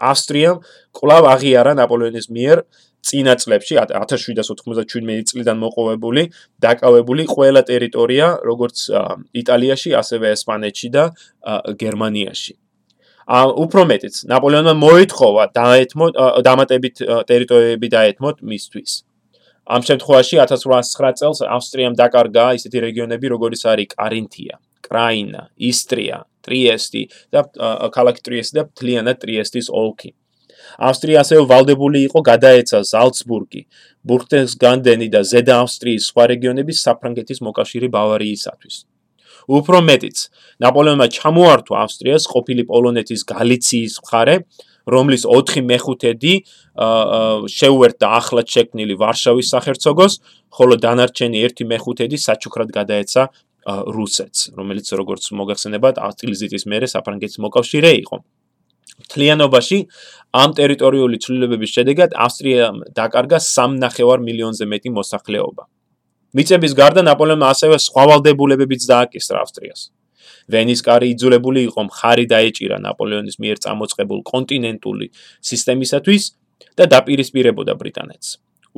ავსტრიამ კვლავ აღიარა ნაპოლეონის მიერ წინა წლებში 1797 წლიდან მოყოლებული დაკავებული ყველა ტერიტორია, როგორც იტალიაში, ასევე ესპანეთში და გერმანიაში. ა უფრო მეტიც, ნაპოლეონმა მოითხოვა დაეთმოთ დამატებით ტერიტორიები დაეთმოთ მისთვის. ამ შემთხვევაში 1809 წელს ავსტრიამ დაკარგა ისეთი რეგიონები, როგორიც არის კარინთია, კრაინა, ისტრია, ტრიესტი და ქალაქ ტრიესტი და თლიანად ტრიესტის ოლქი. ავსტრია ასევე ვალდებული იყო გადაეცა ზალცბურგი, ბურგტენსგანდენი და ზედა ავსტრიის სხვა რეგიონები საფრანგეთის მოკავშირე ბავარიისათვის. უფრო მეტიც, ნაპოლეონმა ჩამოართვა ავსტრიას ყოფილი პოლონეთის გალიციის მხარე, რომლის 4 მეხუთედი შეუერთდა ახლად შექმნილი ვარშავის სახელმწიფოს, ხოლო დანარჩენი 1 მეხუთედი საჩუქრად გადაეცა რუსეთს, რომელიც როგორც მოგახსენებათ, ატილზიტის მერე საფრანგეთის მოკავშირე იყო. თლიანობაში ამ ტერიტორიული ცვლილებების შედეგად ავსტრიამ დაკარგა 3.5 მილიონზე მეტი მოსახლეობა. მიწების გარდა ნაპოლეონმა ასევე სხვა ვალდებულებებიც დააკისრა ავსტრიას. ვენის კარი იძულებული იყო მხარი დაეჭირა ნაპოლეონის მიერ წამოწყებულ კონტინენტური სისტემისათვის და დაპირისპირებოდა ბრიტანეთს.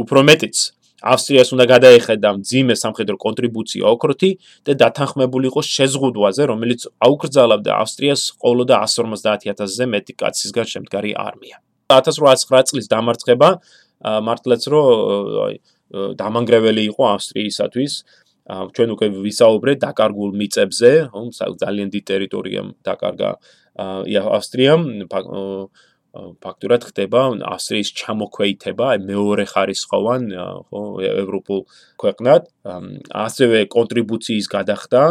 უფრო მეტიც, ავსტრიას უნდა გადაეხედა ძიმე სამხედრო კონტრიბუცია ოქროთი და დათანხმებულიყო შეზღუდვაზე, რომელიც აუკრძალავდა ავსტრიას ყოლო და 150000-ზე მეტი კაცისგან შემდგარი არმია. 1809 წლის დამარცხება მართლაც რო დამანგრეველი იყო ავსტრიისათვის. ჩვენ უკვე ვისაუბრეთ დაკარგულ მიწებზე, ხო, ძალიან დიდი ტერიტორია დაკარგა ავსტრიამ, ფაქტურად ხდება ავსტრიის ჩამოქვეითება, აი მეორე ხარისხოვან, ხო, ევროპულ ქვეყნად, ასევე კონტრიბუციის გადახდა,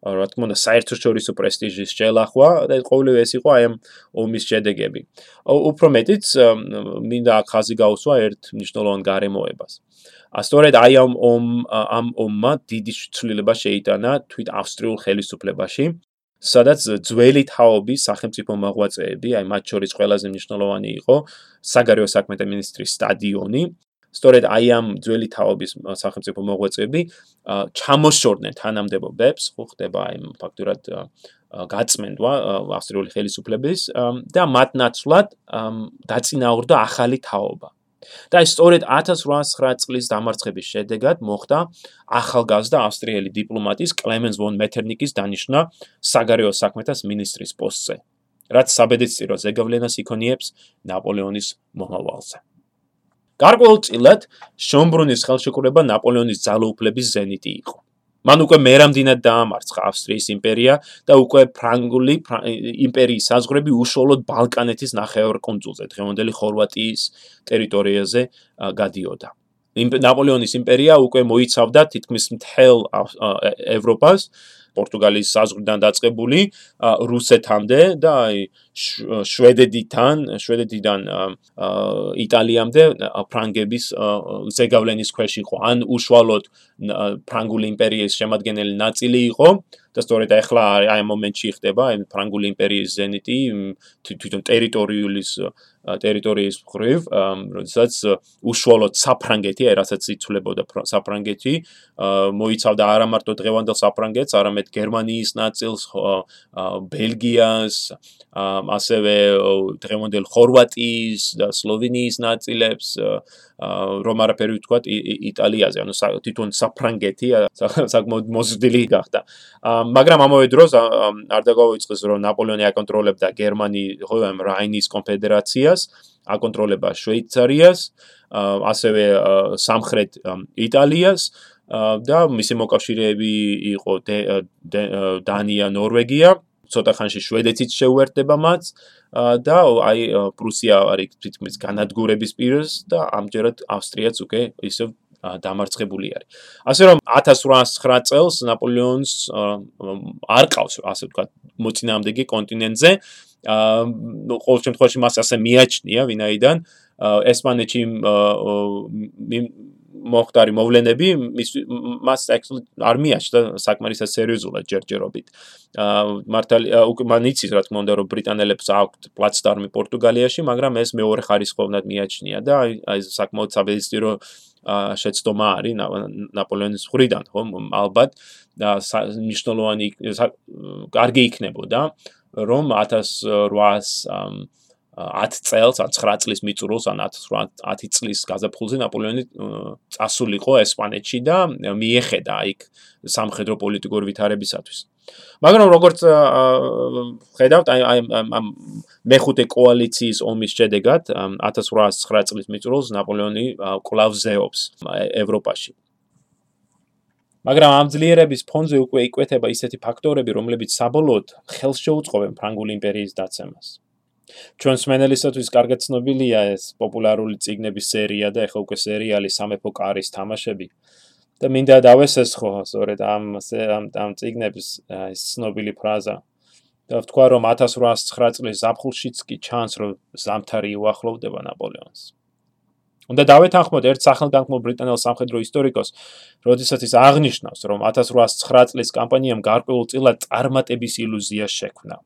რა თქმა უნდა, საერთაშორისო პრესტიჟის შელახვა და ყოველივე ეს იყო აი ამ ომის შედეგები. უფრო მეტიც, მინდა ხაზი გაუსვა ერთ მნიშვნელოვან გარემოებას. ასწორედ აი ამ ომ ამ ომმა დიდი ცვლილება შეიტანა თვით ავსტრიულ ხელისუფლებაში. სადაც ძველი თაობის სახელმწიფო მოღვაწეები, აი მათ შორის ყველაზე მნიშვნელოვანი იყო საგარეო საქმეთა მინისტრის სტადიონი. სწორედ აი ამ ძველი თაობის სახელმწიფო მოღვაწეები ჩამოშორდნენ თანამდებობებს, ხო ხდება აი ფაქტურად გაწმენდვა ავსტრიული ხელისუფლების და მათ ნაცვლად დაწინაურდა ახალი თაობა. და ის სწორედ 1809 წლის დამარცხების შედეგად მოხდა ახალგაზრდა ავსტრიელი დიპლომატის კლემენს ვონ მეტერნიკის დანიშნა საგარეო საქმეთა მინისტრის პოსტზე, რაც საბედისწერო ზეგავლენას იქონიებს ნაპოლეონის მომავალზე. გარკვეულწილად შომბრუნის ხელშეკრულება ნაპოლეონის ძალაუფლების ზენიტი იყო. მან უკვე მერამდინად დაამარცხა ავსტრიის იმპერია და უკვე ფრანგული იმპერიის საზღვრები უშუალოდ ბალკანეთის ნახევარკუნძულზე, დღევანდელი ხორვატიის ტერიტორიაზე გადიოდა. ნაპოლეონის იმპერია უკვე მოიცავდა თითქმის მთელ ევროპას, პორტუგალიის საზღვრიდან დაწყებული რუსეთამდე და აი შვედეთიდან, შვედეთიდან იტალიამდე ფრანგების ზეგავლენის ქვეშ იყო. ან უშუალოდ ფრანგული იმპერიის შემადგენელი ნაწილი იყო და სწორედ ახლა აი ამ მომენტში ხდება აი ფრანგული იმპერიის ზენიტი თვითონ ტერიტორიულის ტერიტორიის მხრივ, როდესაც უშუალოდ საფრანგეთი, აი რასაც იცვლებოდა საფრანგეთი, მოიცავდა არა მარტო დღევანდელ საფრანგეთს, არამედ გერმანიის ნაწილს, ბელგიას, ასევე დღევანდელ ხორვატიის და სლოვენიის ნაწილებს, რომ არაფერი ვთქვათ იტალიაზე, ანუ თვითონ საფრანგეთი საკმაოდ მოზრდილი გახდა. მაგრამ ამავე დროს არ დაგავიწყდეს რომ ნაპოლეონი აკონტროლებდა გერმანიის, ხო, რაინის კონფედერაციას, აკონტროლებდა შვეიცარიას, ასევე სამხრეთ იტალიას და მისი მოკავშირეები იყო დანია, ნორვეგია, ცოტა ხანში შვედეთიც შეუერთდება მათ და აი პრუსია არის თითქმის განადგურების პირას და ამჯერად ავსტრიაც უკვე ისევ დამარცხებული არის. ასე რომ 1809 წელს ნაპოლეონს არ ყავს ასე ვთქვათ მოწინააღმდეგე კონტინენტზე. აა ყოველ შემთხვევაში მას ასე მიაჩნია ვინაიდან ესპანეთში მოხდარი მოვლენები მის მას actually არ მიაჩნდა საკმარისად სერიოზულად ჯერჯერობით. აა მართალი უკვე მან იცის რა თქმა უნდა რომ ბრიტანელებს აქვთ პლაცდარმი პორტუგალიაში, მაგრამ ეს მეორე ხარისხოვნად მიაჩნია და აი აი საკმაოდ საბედისწერო შეცდომა არის ნაპოლეონის მხრიდან, ხო, ალბათ და მნიშვნელოვანი კარგი იქნებოდა, რომ 1800 10 წელს, 9 წლის მიწურულს, ან 10 წლის გაზაფხულზე ნაპოლეონი წასულიყო ესპანეთში და მიეხედა იქ სამხედრო პოლიტიკური ვითარებისათვის. მაგრამ როგორც ხედავთ, აი აი ამ მეხუთე კოალიციის ომის შედეგად 1809 წლის მიწურულს ნაპოლეონი კლავ ზეობს ევროპაში. მაგრამ ამ ძლიერების ფონზე უკვე იკვეთება ისეთი ფაქტორები, რომლებიც საბოლოოდ ხელს შეუწყობენ ფრანგული იმპერიის დაცემას. ჩვენს მენელისათვის კარგად ცნობილია ეს პოპულარული ციგნების სერია და ეხლა უკვე სერიალი სამეფო კარის თამაშები. და მინდა დავესესხო სწორედ ამ ამ ამ ციგნების ეს ცნობილი ფრაზა. და ვთქვა რომ 1809 წლის ზაფხულშიც კი ჩანს რომ ზამთარი უახლოვდება ნაპოლეონს. უნდა დავეთანხმოთ ერთ სახელგანთქმულ ბრიტანელ სამხედრო ისტორიკოს, როდესაც ის აღნიშნავს, რომ 1809 წლის კამპანიამ გარკვეულწილად წარმატების ილუზია შექმნა.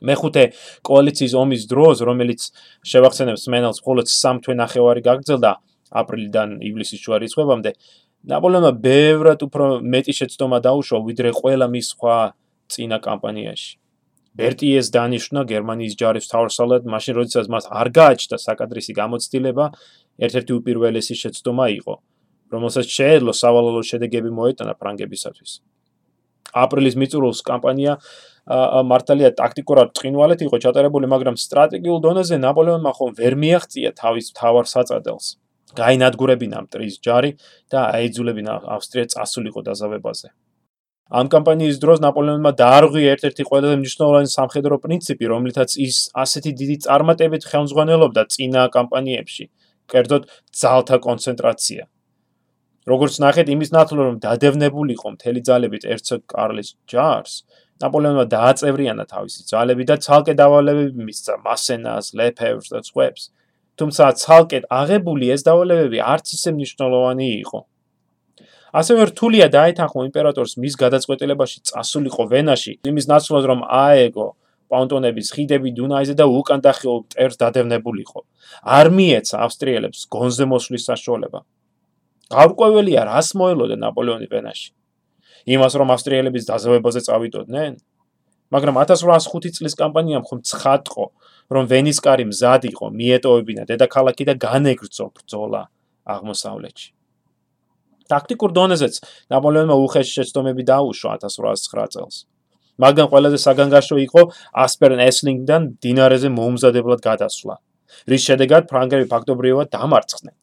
მეხუთე კოალიციის ომის დროს, რომელიც შევახსენებს მენელს მხოლოდ 3 თვე ნახევარი გაგრძელდა აპრილიდან ივლისის შუა რიცხვებამდე, ნაპოლეონმა ბევრად უფრო მეტი შეცდომა დაუშვა ვიდრე ყველა მის სხვა წინა კამპანიაში. ბერტიეს დანიშნა გერმანიის ჯარის თავსალად, მაშინ როდესაც მას არ გააჩნდა საკადრისი გამოცდილება, ერთ-ერთი უპირველესი შეცდომა იყო, რომელსაც შეეძლო სავალალო შედეგები მოეტანა ფრანგებისათვის. აპრილის მიწურულს კამპანია მართალია ტაქტიკურად წინვალეთ იყო ჩატარებული, მაგრამ სტრატეგიულ დონეზე ნაპოლეონმა ხომ ვერ მიაღწია თავის თავარ საწადელს. გაინადგურებინა მტრის ჯარი და აიძულებინა ავსტრია წასულიყო დაზავებაზე. ამ კამპანიის დროს ნაპოლეონმა დაარღვია ერთ-ერთი ყველაზე მნიშვნელოვანი სამხედრო პრინციპი, რომლითაც ის ასეთი დიდი წარმატებით ხელმძღვანელობდა წინა კამპანიებში, კერძოდ ძალთა კონცენტრაცია. როგორც ნახეთ, იმის ნაცვლად რომ დადევნებულიყო მთელი ძალებით ერცოგ კარლის ჯარს, ნაპოლეონმა დააწევრიანა თავისი ძალები და ცალკე დავალებები მისცა მასენას, ლეფევრს და სხვებს. თუმცა ცალკე აღებული ეს დავალებები არც ისე მნიშვნელოვანი იყო. ასევე რთულია დაეთანხმო იმპერატორს მის გადაწყვეტილებაში წასულიყო ვენაში, იმის ნაცვლად რომ აეგო პაუნტონების ხიდები დუნაიზე და უკან დახეო მტერს დადევნებულიყო. არ მიეცა ავსტრიელებს გონზე მოსვლის საშუალება. გარკვეველია რას მოელოდა ნაპოლეონი ვენაში. იმას რომ ავსტრიელების დაზავებაზე წავიდოდნენ? მაგრამ 1805 წლის კამპანიამ ხომ ცხადყო, რომ ვენის კარი მზად იყო მიეტოვებინა დედაქალაქი და განეგრძო ბრძოლა აღმოსავლეთში. ტაქტიკურ დონეზეც ნაპოლეონმა უხეში შეცდომები დაუშვა 1809 წელს. მაგრამ ყველაზე საგანგაშო იყო ასპერენ ესლინგდან დინარეზე მომზადებლად გადასვლა, რის შედეგად ფრანგები ფაქტობრივად დამარცხდნენ.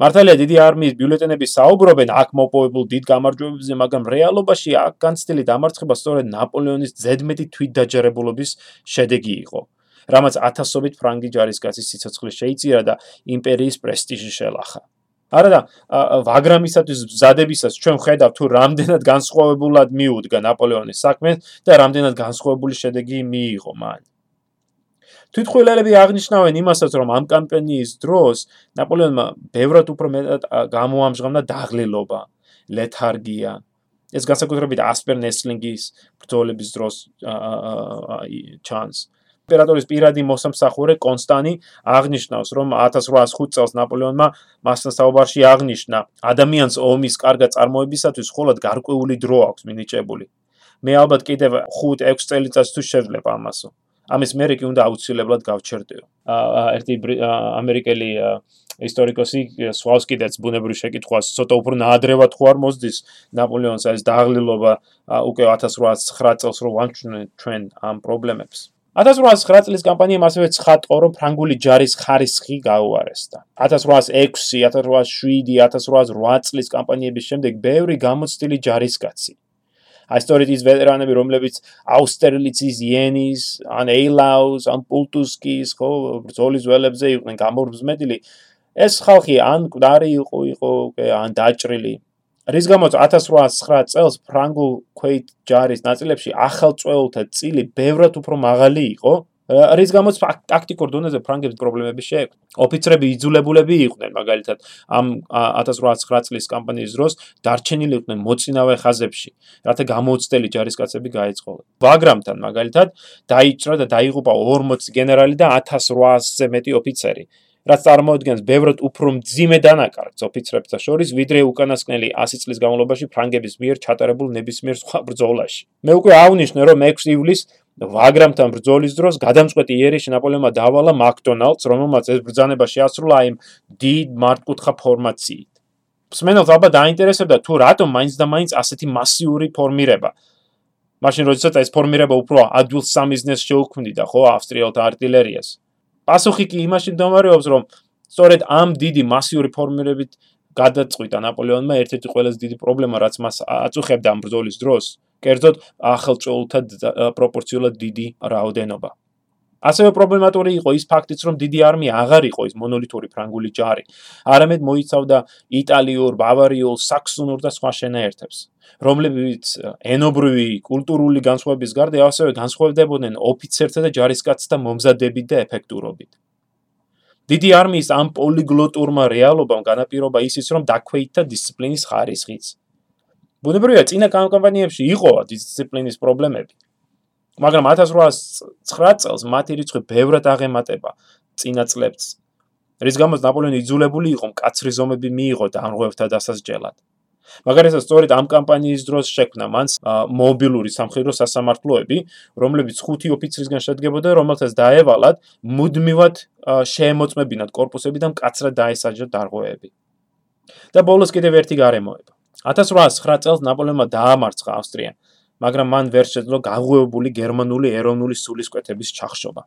მართალია დიდი არმიის ბიულეტენები საუბრობენ აქ მოპოვებულ დიდ გამარჯვებებზე, მაგრამ რეალობაში აქ განცდილი დამარცხება სწორედ ნაპოლეონის ზედმეტი თვითდაჯერებულობის შედეგი იყო. რამაც ათასობით ფრანგი ჯარისკაცის სიცოცხლე შეიწირა და იმპერიის პრესტიჟი შელახა. არა და ვაგრამისათვის მზადებისას ჩვენ ხედავთ თუ რამდენად განსხვავებულად მიუდგა ნაპოლეონის საქმე და რამდენად განსხვავებული შედეგი მიიღო მან. თვითხილელები აღნიშნავენ იმასაც, რომ ამ კამპანიის დროს ნაპოლეონმა ბევრად უფრო მეტად გამოამჟღავნა დაღლილობა, ლეთარგია. ეს განსაკუთრებით ასპერნესლინგის ბრძოლების დროს ჩანს. იმპერატორის პირადი მოსამსახურე კონსტანი აღნიშნავს, რომ 1805 წელს ნაპოლეონმა მასთან საუბარში აღნიშნა, ადამიანს ომის კარგა წარმოებისათვის მხოლოდ გარკვეული დრო აქვს მინიჭებული. მე ალბათ კიდევ 5-6 წელიწადს თუ შეძლებ ამასო. ამის მერე კი უნდა აუცილებლად გავჩერდეო. აა ერთი ამერიკელი ისტორიკოსი სვავს კიდეც ბუნებრივ შეკითხვას ცოტა უფრო ნაადრევად ხო არ მოსდის ნაპოლეონს ეს დაღლილობა უკვე 1809 წელს რო ვამჩნევ ჩვენ ამ პრობლემებს. 1809 წლის კამპანიამ ასევე ცხადყო, რომ ფრანგული ჯარის ხარისხი გაუარესდა. 1806, 1807, 1808 წლის კამპანიების შემდეგ ბევრი გამოცდილი ჯარისკაცი აი სწორედ ის ვეტერანები, რომლებიც აუსტერლიცის, იენის, ან ეილაუს, ან პულტუსკის, ხო, ბრძოლის ველებზე იყვნენ გამორბზმედილი, ეს ხალხი ან კვდარი იყო, იყო, ან დაჭრილი. რის გამოც 1809 წელს ფრანგულ ქვეით ჯარის ნაწილებში ახალწეულთა წილი ბევრად უფრო მაღალი იყო, რის გამოც ტაქტიკურ დონეზე ფრანგებს პრობლემები შეექმნა. ოფიცრები იძულებულები იყვნენ, მაგალითად, ამ 1809 წლის კამპანიის დროს დარჩენილი იყვნენ მოწინავე ხაზებში, რათა გამოუცდელი ჯარისკაცები გაეწყოლა. ბაგრამთან, მაგალითად, დაიჭრა და დაიღუპა 40 გენერალი და 1800-ზე მეტი ოფიცერი. რაც წარმოადგენს ბევრად უფრო მძიმე დანაკარგს ოფიცრებსა შორის, ვიდრე უკანასკნელი 100 წლის განმავლობაში ფრანგების მიერ ჩატარებულ ნებისმიერ სხვა ბრძოლაში. მე უკვე ავნიშნე, რომ 6 ივლისს ვაგრამთან ბრძოლის დროს გადამწყვეტი იერიში ნაპოლეონმა დავალა მაკდონალდს, რომელმაც ეს ბრძანება შეასრულა იმ დიდ მართკუთხა ფორმაციით. მსმენელს ალბათ დაინტერესებდა თუ რატომ მაინც და მაინც ასეთი მასიური ფორმირება. მაშინ როდესაც ეს ფორმირება უფრო ადვილ სამიზნეს შეუქმნიდა, ხო, ავსტრიელთა артиლერიას. პასუხი კი იმაში მდგომარეობს, რომ სწორედ ამ დიდი მასიური ფორმირებით გადაწყვიტა ნაპოლეონმა ერთ-ერთი ყველაზე დიდი პრობლემა, რაც მას აწუხებდა ამ ბრძოლის დროს, კერძოდ ახალწეულთა პროპორციულად დიდი რაოდენობა. ასევე პრობლემატური იყო ის ფაქტიც, რომ დიდი არმია აღარ იყო ის მონოლითური ფრანგული ჯარი. არამედ მოიცავდა იტალიურ, ბავარიულ, საქსონურ და სხვა შენაერთებს, რომლებიც ენობრივი, კულტურული განსხვავების გარდა ასევე განსხვავდებოდნენ ოფიცერთა და ჯარისკაცთა მომზადებით და ეფექტურობით. დიდი არმიის ამ პოლიგლოტურმა რეალობამ განაპირობა ისიც, რომ დაქვეითდა დისციპლინის ხარისხიც. ბუნებრივია, წინა კამპანიებში იყო დისციპლინის პრობლემები. მაგრამ 1809 წელს მათი რიცხვი ბევრად აღემატება წინა წლებს, რის გამოც ნაპოლეონი იძულებული იყო მკაცრი ზომები მიიღო დამღვევთა დასასჯელად. მაგალითად, სწორედ ამ კამპანიის დროს შექმნა მანს მობილური სამხედრო სასამართლოები, რომლებიც ხუთი ოფიცრისგან შედგებოდა, რომელთაც დაევალათ მუდმივად შეემოწმებინათ корпуსები და მკაცრად დაესაჯა დარღვევები. და ბოლოს კიდევ ერთი გარემოება. 1809 წელს ნაპოლეონმა დაამარცხა ავსტრია. მაგრამ მან ვერ შეძლო გაღვევებული გერმანული ეროვნული სულისკვეთების ჩახშობა.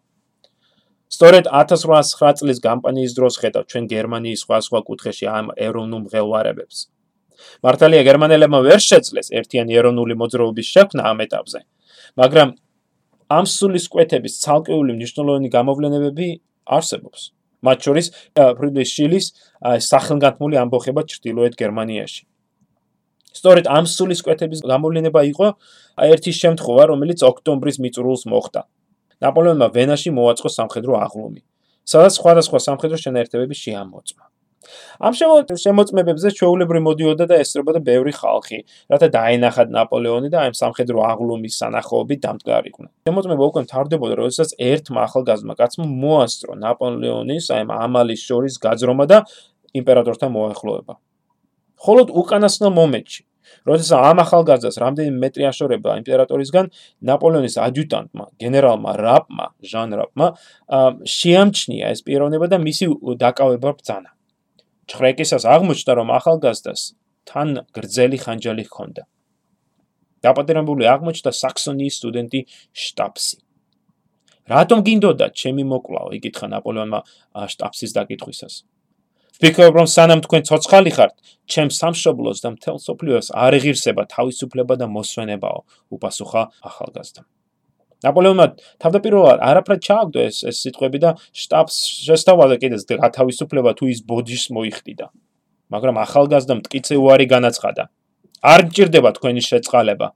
სწორედ 1809 წლის კამპანიის დროს ხედავ ჩვენ გერმანიის სხვა სხვა კუთხეში ამ ეროვნულ მღელვარებებს. მართალია გერმანელებმა ვერ შეძლეს ერთიანი ეროვნული მოძრაობის შექმნა ამ ეტაპზე, მაგრამ ამ სულისკვეთების ცალკეული მნიშვნელოვანი გამოვლენებები არსებობს. მათ შორის ფრიდრიხ შილის სახელგანთმული ამბოხება ჩრდილოეთ გერმანიაში. სწორედ ამ სულისკვეთების გამოვლენება იყო ერთი შემთხვევა, რომელიც ოქტომბრის მიწურულს მოხდა. ნაპოლეონმა ვენაში მოაწყო სამხედრო აღლუმი, სადაც სხვადასხვა სამხედრო შენაერთებები შეამოწმა. ამ შემოწმებებზე ჩვეულებრივ მოდიოდა და ესწრებოდა ბევრი ხალხი, რათა დაენახათ ნაპოლეონი და ამ სამხედრო აღლუმის სანახაობით დამდგარიყო. შემოწმება უკვე მთავრდებოდა, როდესაც ერთმა ახალგაზრდმა კაცმა მოასწრო ნაპოლეონის აი ამ ამალის შორის გაძრომა და იმპერატორთან მოახლოება. ხოლო უკანასკნელ მომენტში, როდესაც ამ ახალგაზრდას რამდენი მეტრი აშორება იმპერატორისგან, ნაპოლეონის ადიუტანტმა, გენერალმა რაპმა, ჟან რაპმა, შეამჩნია ეს პიროვნება და მისი დაკავება ბრძანა. ჩხრეკისას აღმოჩნდა, რომ ახალგაზრდას თან გრძელი ხანჯალი ჰქონდა. დაპატიმრებული აღმოჩნდა საქსონიის სტუდენტი შტაბსი. რატომ გინდოდა ჩემი მოკვლაო? იკითხა ნაპოლეონმა შტაბსის დაკითხვისას. ვფიქრობ, რომ სანამ თქვენ ცოცხალი ხართ, ჩემს სამშობლოს და მთელ სოფლიოს არ ეღირსება თავისუფლება და მოსვენებაო, უპასუხა ახალგაზრდა. ნაპოლეონმა თავდაპირველად არაფრად ჩააგდო ეს ეს სიტყვები და შტაბს შესთავაზა კიდეც გათავისუფლება თუ ის ბოდიშს მოიხდიდა. მაგრამ ახალგაზრდა მткиცე უარი განაცხადა. არ გჭირდება თქვენი შეწყალება.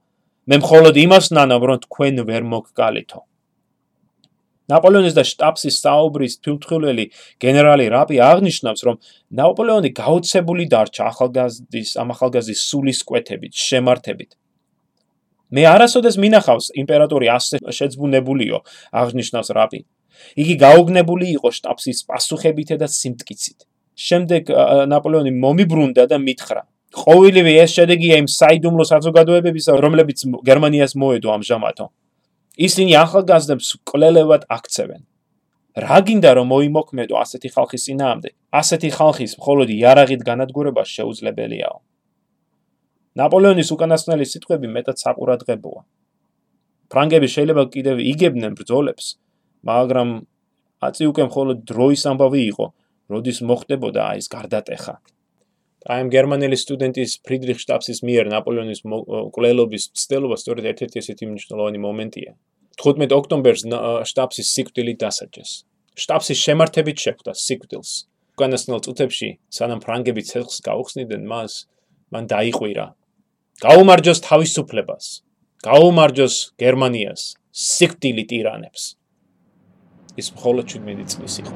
მე მხოლოდ იმას ნანობ, რომ თქვენ ვერ მოგკალითო. ნაპოლეონის და შტაბსის საუბრის ფილთხილელი გენერალი რაპი აღნიშნავს, რომ ნაპოლეონი გაოცებული დარჩა ახალგაზრდის ამ ახალგაზრდის სულის კვეთებით, შემართებით. მე არასოდეს მინახავს იმპერატორი ასე შეძბუნებულიო, აღნიშნავს რაპი. იგი გაოგნებული იყო შტაბსის პასუხებით და სიმტკიცით. შემდეგ ნაპოლეონი მომიბრუნდა და მითხრა: "ყოველივე ეს შედეგია იმ საიდუმლო საზოგადოებებისა, რომლებიც გერმანიას მოედო ამჟამათო." ისინი ახალგაზრდებს კვლელებად აქცევენ. რა გინდა რომ მოიმოქმედო ასეთი ხალხის ძინაამდე? ასეთი ხალხის მხოლოდ იარაღით განადგურება შეუძლებელიაო. ნაპოლეონის უკანასკნელი სიტყვები მეტად საყურადღებოა. ფრანგები შეიძლება კიდევ იგებდნენ ბრძოლებს, მაგრამ აწი უკვე მხოლოდ დროის ამბავი იყო, როდის მოხდებოდა ეს გარდატეხა. აი ამ გერმანელი სტუდენტის ფრიდრიხ შტაბსის მიერ ნაპოლეონის კვლელობის ცდელობა სწორედ ერთ-ერთი ესეთი მნიშვნელოვანი მომენტია. 15 ოქტომბერს შტაბსის სიკვდილი დასაჯეს. შტაბსის შემართებით შეხვდა სიკვდილს. უკანასკნელ წუთებში, სანამ ფრანგები ცეცხლს გაუხსნიდნენ მას, მან დაიყვირა. გაუმარჯოს თავისუფლებას. გაუმარჯოს გერმანიას, სიკვდილი ტირანებს. ის მხოლოდ 17 წლის იყო.